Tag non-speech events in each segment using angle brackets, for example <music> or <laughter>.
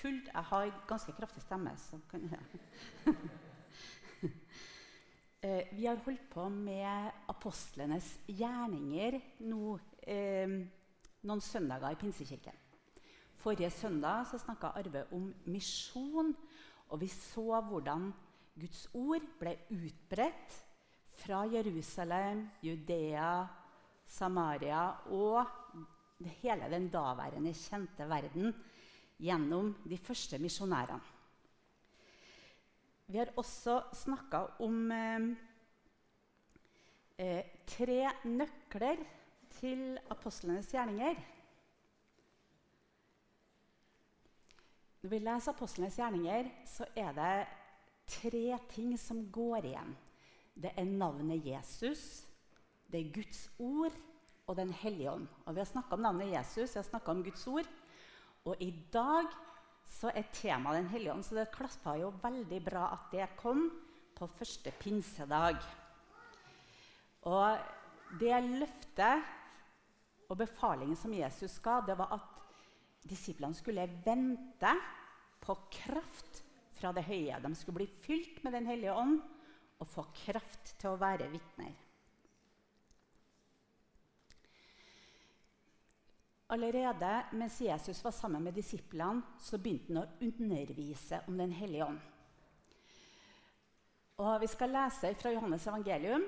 fullt Jeg har ganske kraftig stemme, så kan jeg <laughs> eh, Vi har holdt på med apostlenes gjerninger nå, eh, noen søndager i Pinsekirken. Forrige søndag snakka Arve om misjon, og vi så hvordan Guds ord ble utbredt fra Jerusalem, Judea, Samaria og hele den daværende kjente verden gjennom de første misjonærene. Vi har også snakka om eh, eh, tre nøkler til apostlenes gjerninger. Når vi leser apostlenes gjerninger, så er det tre ting som går igjen. Det er navnet Jesus, det er Guds ord og Den hellige ånd. Og Vi har snakka om navnet Jesus, vi har snakka om Guds ord. Og i dag så er temaet Den hellige ånd, så det klaffa jo veldig bra at det kom på første pinsedag. Og det løftet og befalingen som Jesus ga, det var at disiplene skulle vente på kraft fra det høye. De skulle bli fylt med Den hellige ånd og få kraft til å være vitner. Allerede mens Jesus var sammen med disiplene, så begynte han å undervise om Den hellige ånd. Og Vi skal lese fra Johannes evangelium.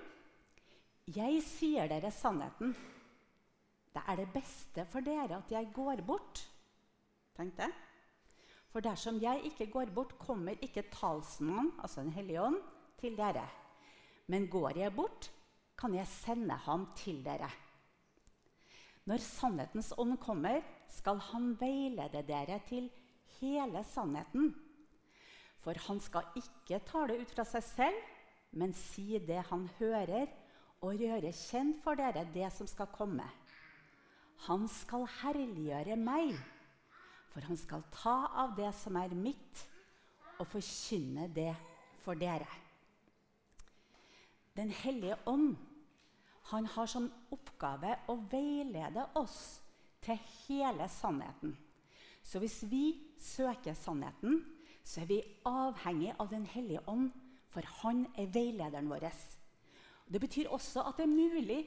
Jeg sier dere sannheten. Det er det beste for dere at jeg går bort. Tenk det. For dersom jeg ikke går bort, kommer ikke talsmannen, altså Den hellige ånd, til dere. Men går jeg bort, kan jeg sende ham til dere. Når sannhetens ånd kommer, skal han veilede dere til hele sannheten. For han skal ikke tale ut fra seg selv, men si det han hører, og gjøre kjent for dere det som skal komme. Han skal herliggjøre meg, for han skal ta av det som er mitt, og forkynne det for dere. Den hellige ånd han har som oppgave å veilede oss til hele sannheten. Så hvis vi søker sannheten, så er vi avhengig av Den hellige ånd, for han er veilederen vår. Det betyr også at det er mulig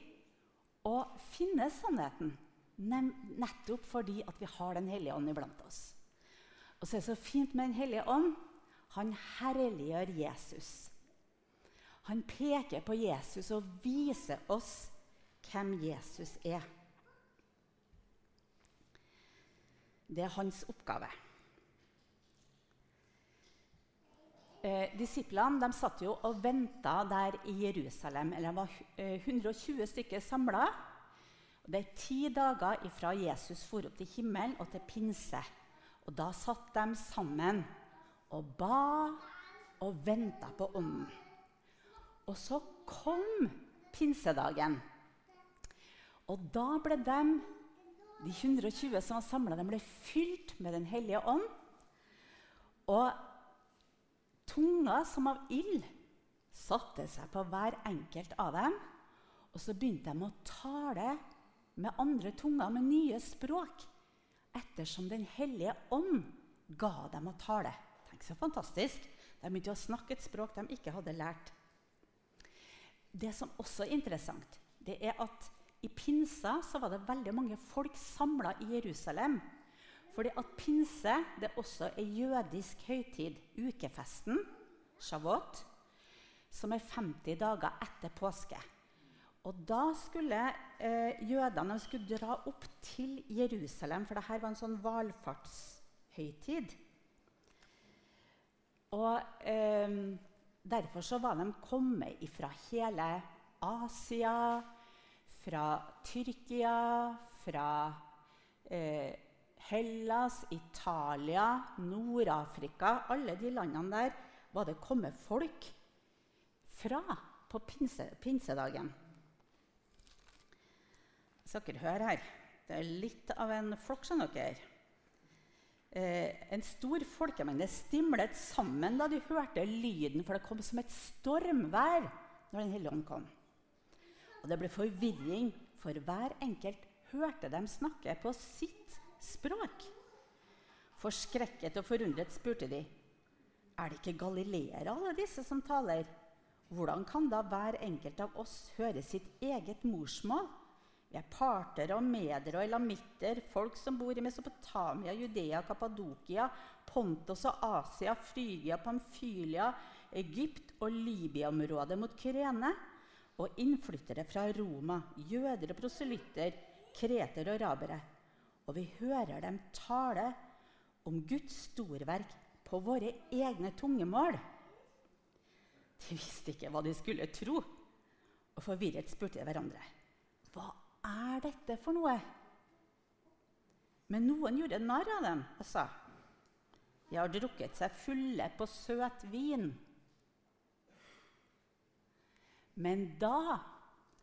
å finne sannheten, nettopp fordi vi har Den hellige ånd iblant oss. Og så er det så fint med Den hellige ånd. Han herliggjør Jesus. Han peker på Jesus og viser oss hvem Jesus er. Det er hans oppgave. Eh, disiplene de satt jo og venta der i Jerusalem. eller Det var 120 eh, stykker samla. Det er ti dager fra Jesus for opp til himmelen og til pinse. Og Da satt de sammen og ba og venta på Ånden. Og så kom pinsedagen. Og da ble de, de 120 som var samla, fylt med Den hellige ånd. Og tunga som av ild satte seg på hver enkelt av dem. Og så begynte de å tale med andre tunger, med nye språk, ettersom Den hellige ånd ga dem å tale. Tenk så fantastisk. De begynte å snakke et språk de ikke hadde lært. Det som også er interessant, det er at i pinsa så var det veldig mange folk samla i Jerusalem. Fordi at pinse det også er jødisk høytid, ukefesten, Shavuot, som er 50 dager etter påske. Og da skulle eh, jødene skulle dra opp til Jerusalem, for dette var en sånn valfartshøytid. Og eh, Derfor så var de kommet fra hele Asia, fra Tyrkia, fra eh, Hellas, Italia, Nord-Afrika Alle de landene der var det kommet folk fra på pinse, pinsedagen. Så dere hører her. Det er litt av en flokk, skjønner dere eh, en stor folkemengde stimlet sammen da de hørte lyden, for det kom som et stormvær når Den hellige ånd kom. Og det ble forvirring, for hver enkelt hørte dem snakke på sitt språk. Forskrekket og forundret spurte de, er det ikke galileere, alle disse som taler? Hvordan kan da hver enkelt av oss høre sitt eget morsmål? Vi er parter og medere og elamitter, folk som bor i Mesopotamia, Judea, Kappadokia, Pontos og Asia, Frygia, Pamfylia, Egypt og Libya-området mot Kyrene, og innflyttere fra Roma, jøder og proselytter, kreter og arabere. Og vi hører dem tale om Guds storverk på våre egne tungemål. De visste ikke hva de skulle tro, og forvirret spurte de hverandre. Hva er dette for noe? Men noen gjorde narr av dem og sa, de har drukket seg fulle på søt vin. Men da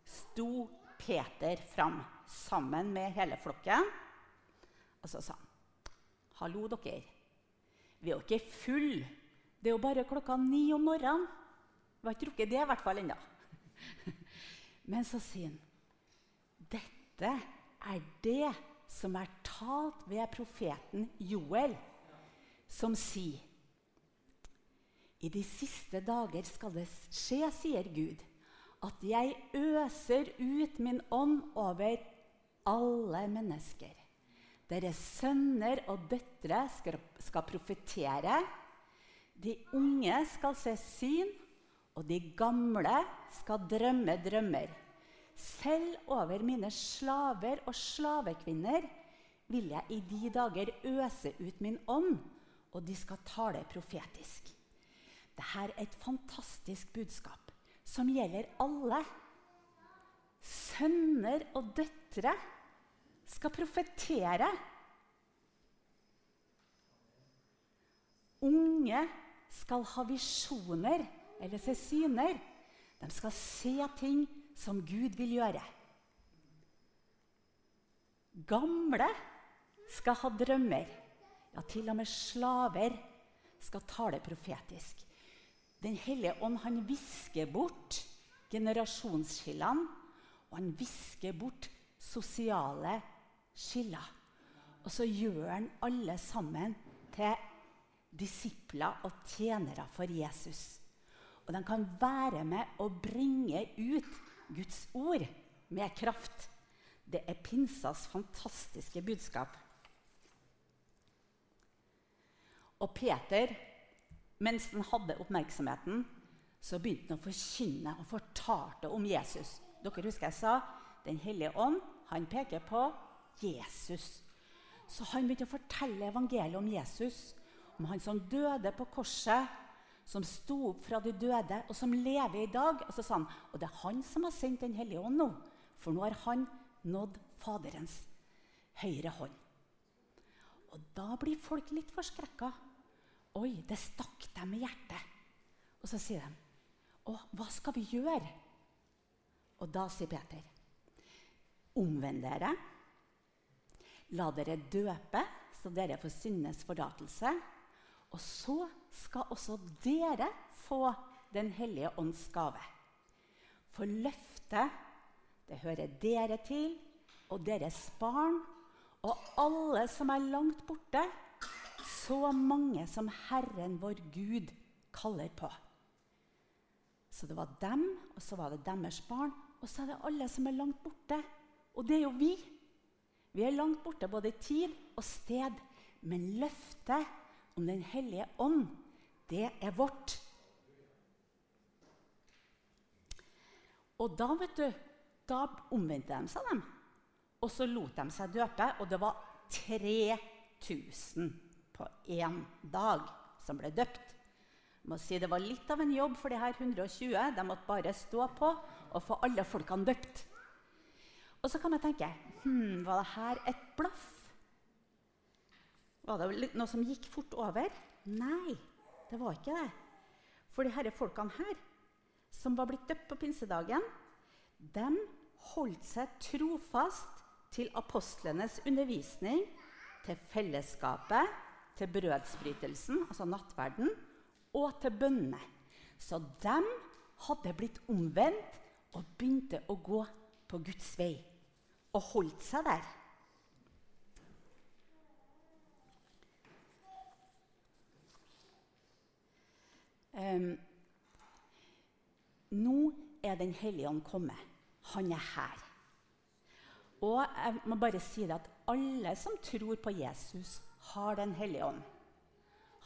sto Peter fram sammen med hele flokken, og så sa han, 'Hallo, dere. Vi er jo ikke full. Det er jo bare klokka ni om morgenen.' Vi har ikke drukket det i hvert fall ennå. <laughs> Men så sier han, 'Dette er det som er talt ved profeten Joel, som sier:" I de siste dager skal det skje, sier Gud, at jeg øser ut min ånd over alle mennesker. Deres sønner og døtre skal, skal profetere. De unge skal se syn, og de gamle skal drømme drømmer. Selv over mine slaver og slavekvinner vil jeg i de dager øse ut min ånd, og de skal tale profetisk. Dette er et fantastisk budskap som gjelder alle. Sønner og døtre skal profetere. Unge skal ha visjoner eller se syner. De skal se ting som Gud vil gjøre. Gamle skal ha drømmer. Ja, til og med slaver skal tale profetisk. Den hellige ånd han visker bort generasjonsskillene, og han visker bort sosiale skiller. Og så gjør han alle sammen til disipler og tjenere for Jesus. Og de kan være med og bringe ut Guds ord med kraft. Det er pinsas fantastiske budskap. Og Peter, mens han hadde oppmerksomheten, så begynte han å forkynne og fortalte om Jesus. Dere husker jeg sa Den hellige ånd han peker på Jesus. Så han begynte å fortelle evangeliet om Jesus, om han som døde på korset, som sto opp fra de døde, og som lever i dag. Og så sa han, og det er han som har sendt Den hellige ånd nå, for nå har han nådd Faderens høyre hånd. Og da blir folk litt forskrekka. Oi, det stakk dem i hjertet. Og så sier de, å, hva skal vi gjøre? Og da sier Peter, omvend dere. La dere døpe, så dere får syndenes forlatelse. Og så skal også dere få Den hellige ånds gave. For løftet, det hører dere til, og deres barn, og alle som er langt borte, så mange som Herren vår Gud kaller på. Så det var dem, og så var det deres barn, og så er det alle som er langt borte. Og det er jo vi. Vi er langt borte både i tid og sted. Men løftet om Den hellige ånd, det er vårt. Og da, vet du, da omvendte de seg, dem. Og så lot de seg døpe, og det var 3000 på én dag som ble døpt. Jeg må si Det var litt av en jobb for de her 120. De måtte bare stå på og få alle folkene døpt. Og så kan man tenke hm, Var det her et blaff? Var det noe som gikk fort over? Nei, det var ikke det. For de disse folkene her, som var blitt døpt på pinsedagen, de holdt seg trofast til apostlenes undervisning, til fellesskapet, til brødsbrytelsen, altså nattverden, og til bønnene. Så de hadde blitt omvendt og begynte å gå på Guds vei. Og holdt seg der. Um, Nå er Den hellige ånd kommet. Han er her. Og jeg må bare si det at alle som tror på Jesus, har Den hellige ånd.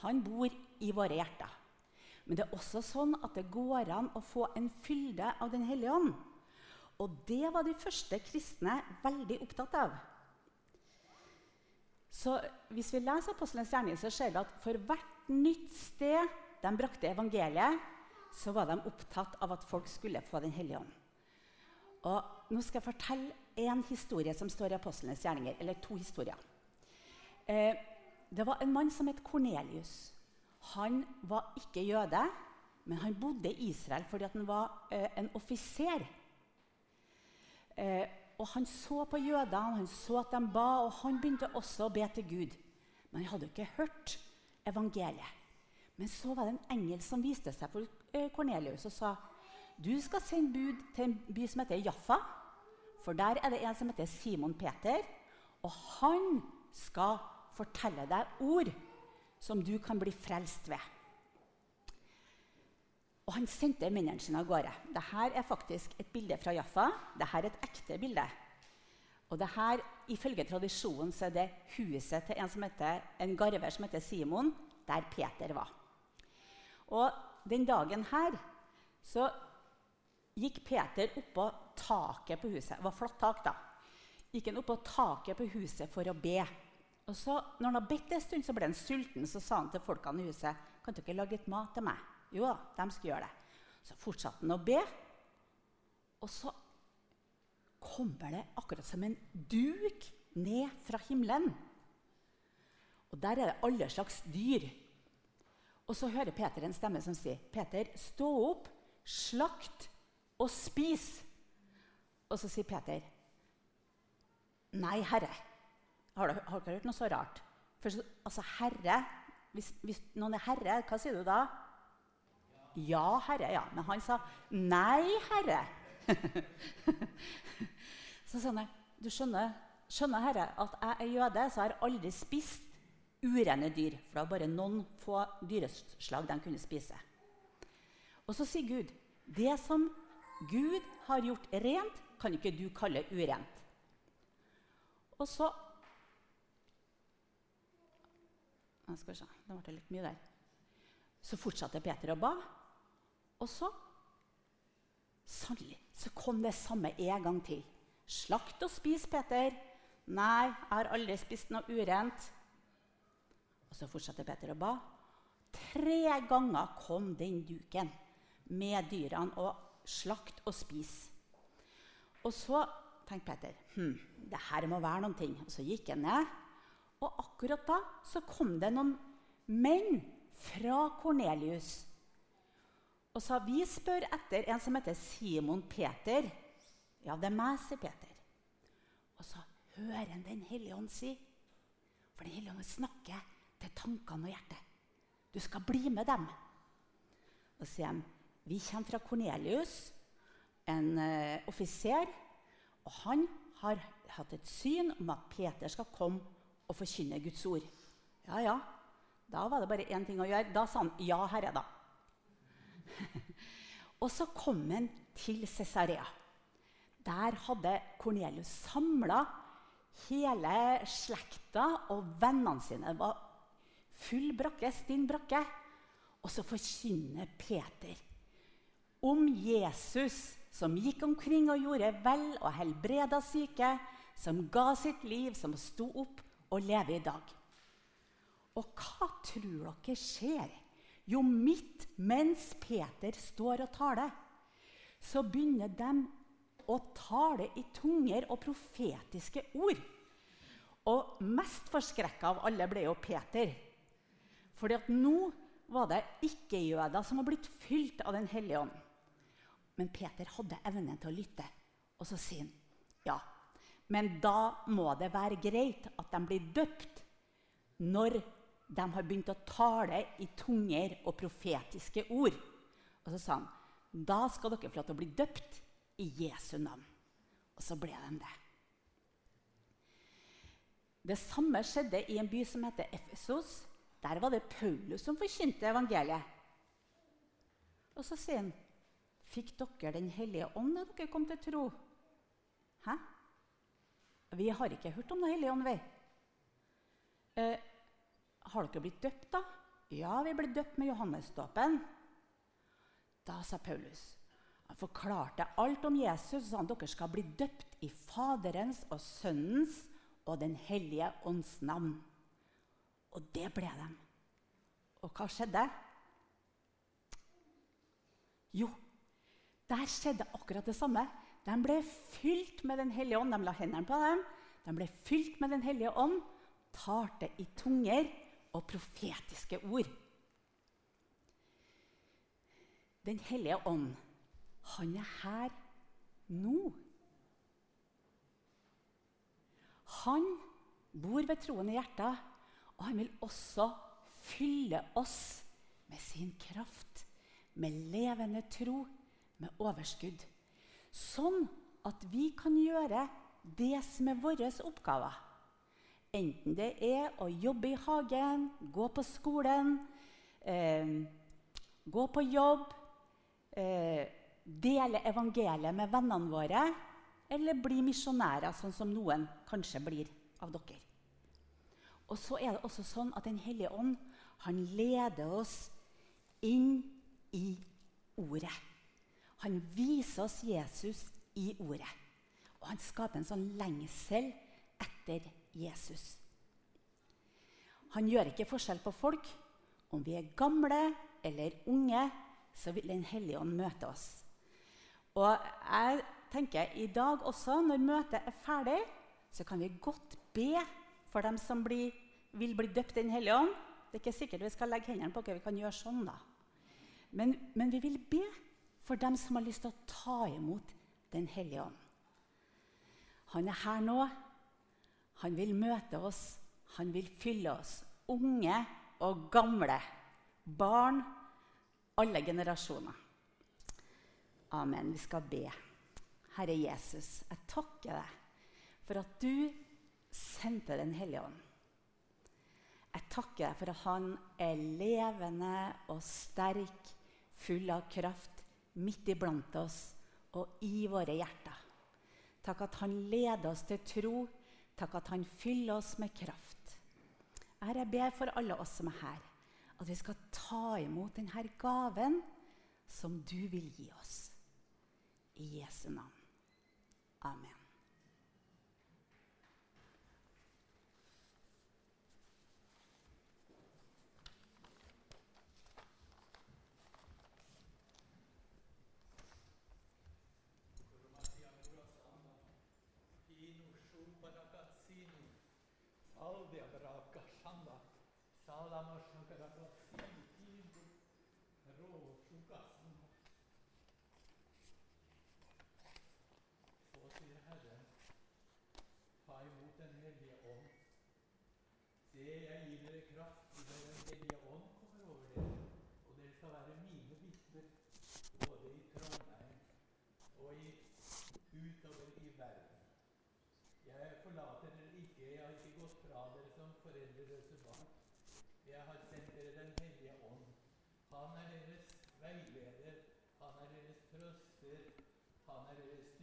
Han bor i våre hjerter. Men det er også sånn at det går an å få en fylde av Den hellige ånd. Og det var de første kristne veldig opptatt av. Så Hvis vi leser Apostelens gjerning, så ser vi at for hvert nytt sted de brakte evangeliet, så var de opptatt av at folk skulle få Den hellige ånd. Og Nå skal jeg fortelle en historie som står i Apostlenes gjerninger. Eller to historier. Eh, det var en mann som het Kornelius. Han var ikke jøde, men han bodde i Israel fordi han var eh, en offiser. Eh, og Han så på jødene, han så at de ba, og han begynte også å be til Gud. Men han hadde jo ikke hørt evangeliet. Men så var det en engel som viste seg for Kornelius eh, og sa du skal sende bud til en by som heter Jaffa. For der er det en som heter Simon Peter. Og han skal fortelle deg ord som du kan bli frelst ved. Og han sendte mennene sine av gårde. Dette er faktisk et bilde fra Jaffa. Dette er et ekte bilde. Og det her, Ifølge tradisjonen så er det huset til en, som heter, en garver som heter Simon, der Peter var. Og den dagen her så gikk Peter oppå taket på huset. Det var flatt tak, da. Gikk han oppå taket på huset for å be. Og så, når han hadde bedt en stund, så ble han sulten. Så sa han til folkene i huset kan dere lage litt mat til meg. Jo da, de skulle gjøre det. Så fortsatte han å be. Og så kommer det akkurat som en duk ned fra himmelen. Og der er det alle slags dyr. Og så hører Peter en stemme som sier, 'Peter, stå opp, slakt og spis.' Og så sier Peter, 'Nei, Herre.' Har dere, hørt noe så rart? For, altså, herre hvis, hvis, noen er herre, hva sier du da? Ja, herre. ja. Men han sa nei, herre. <laughs> så sa han du skjønner, skjønner, herre, at jeg er jøde, så jeg har aldri spist urene dyr. For det var bare noen få dyreslag de kunne spise. Og så sier Gud det som Gud har gjort rent, kan ikke du kalle urent. Og så skal se, det ble litt mye der. Så fortsatte Peter å ba. Og så Sannelig så kom det samme en gang til. Slakt og spis, Peter. Nei, jeg har aldri spist noe urent. Og så fortsatte Peter å ba. Tre ganger kom den duken med dyrene og slakt og spis. Og så tenkte Peter hm, det her må være noen ting. Og så gikk han ned og akkurat da så kom det noen menn fra Kornelius og sa vi spør etter en som heter Simon Peter. Ja, det er meg, sier Peter. Og så hører han Den hellige ånd si. For Den hellige ånd snakker til tankene og hjertet. Du skal bli med dem. Og sier de vi kommer fra Kornelius, en uh, offiser. Og han har hatt et syn om at Peter skal komme og forkynne Guds ord. Ja, ja. Da var det bare én ting å gjøre. Da sa han 'Ja, Herre', da. <laughs> og så kom han til Cesarea. Der hadde Kornelius samla hele slekta og vennene sine. Det var full brakke, stinn brakke. Og så forkynner Peter om Jesus som gikk omkring og gjorde vel og helbreda syke, som ga sitt liv, som sto opp og lever i dag. Og hva tror dere skjer? Jo, midt mens Peter står og taler, så begynner de å tale i tunger og profetiske ord. Og mest forskrekka av alle ble jo Peter. Fordi at nå var det ikke-jøder som var blitt fylt av Den hellige ånd. Men Peter hadde evnen til å lytte, og så sier han ja, men da må det være greit at de blir døpt når de har begynt å tale i tunger og profetiske ord. Og så sa han da skal dere få lov til å bli døpt i Jesu navn. Og så ble de det. Det samme skjedde i en by som heter Efesos. Der var det Paulus som forkynte evangeliet. Og så sier han, 'Fikk dere Den hellige ånd da dere kom til tro?' Hæ? Vi har ikke hørt om Den hellige ånd, vi. Eh, har dere blitt døpt, da? Ja, vi ble døpt med Johannesdåpen. Da sa Paulus Han forklarte alt om Jesus og sa han dere skal bli døpt i Faderens og Sønnens og Den hellige ånds navn. Og det ble de. Og hva skjedde? Jo, der skjedde akkurat det samme. De ble fylt med Den hellige ånd. De la hendene på dem. De ble fylt med Den hellige ånd, talte i tunger og profetiske ord. Den hellige ånd, han er her nå. Han bor ved troen i hjertet, og han vil også fylle oss med sin kraft, med levende tro, med overskudd. Sånn at vi kan gjøre det som er våre oppgaver. Enten det er å jobbe i hagen, gå på skolen, eh, gå på jobb, eh, dele evangeliet med vennene våre, eller bli misjonærer, sånn som noen kanskje blir av dere. Og så er det også sånn at Den hellige ånd han leder oss inn i Ordet. Han viser oss Jesus i Ordet. Og han skaper en sånn lengsel etter Jesus. Han gjør ikke forskjell på folk. Om vi er gamle eller unge, så vil Den hellige ånd møte oss. Og jeg tenker i dag også, når møtet er ferdig, så kan vi godt be for dem som blir, vil bli døpt i Den hellige ånd. Det er ikke sikkert vi skal legge hendene på dere. Vi kan gjøre sånn, da. Men, men, vi vil be for dem som har lyst til å ta imot Den hellige ånd. Han er her nå. Han vil møte oss. Han vil fylle oss. Unge og gamle. Barn. Alle generasjoner. Amen. Vi skal be. Herre Jesus, jeg takker deg for at du sendte Den hellige ånd. Jeg takker deg for at han er levende og sterk, full av kraft, midt iblant oss og i våre hjerter. Takk at han leder oss til tro. Takk at han fyller oss med kraft. Herre, jeg ber for alle oss som er her, at vi skal ta imot denne gaven som du vil gi oss. I Jesu navn. Amen. Ламашука, зато синький, ровшука, Så sier Herren, ta imot Den hellige ånd. Se, jeg gir dere kraft idet Den hellige ånd kommer over dere, og dere skal være mine vitner, både i Trondheim og utover i verden. Jeg forlater dere ikke, jeg har ikke gått fra dere som foreldreløse barn. Han er deres veileder, han er deres trøster, han er deres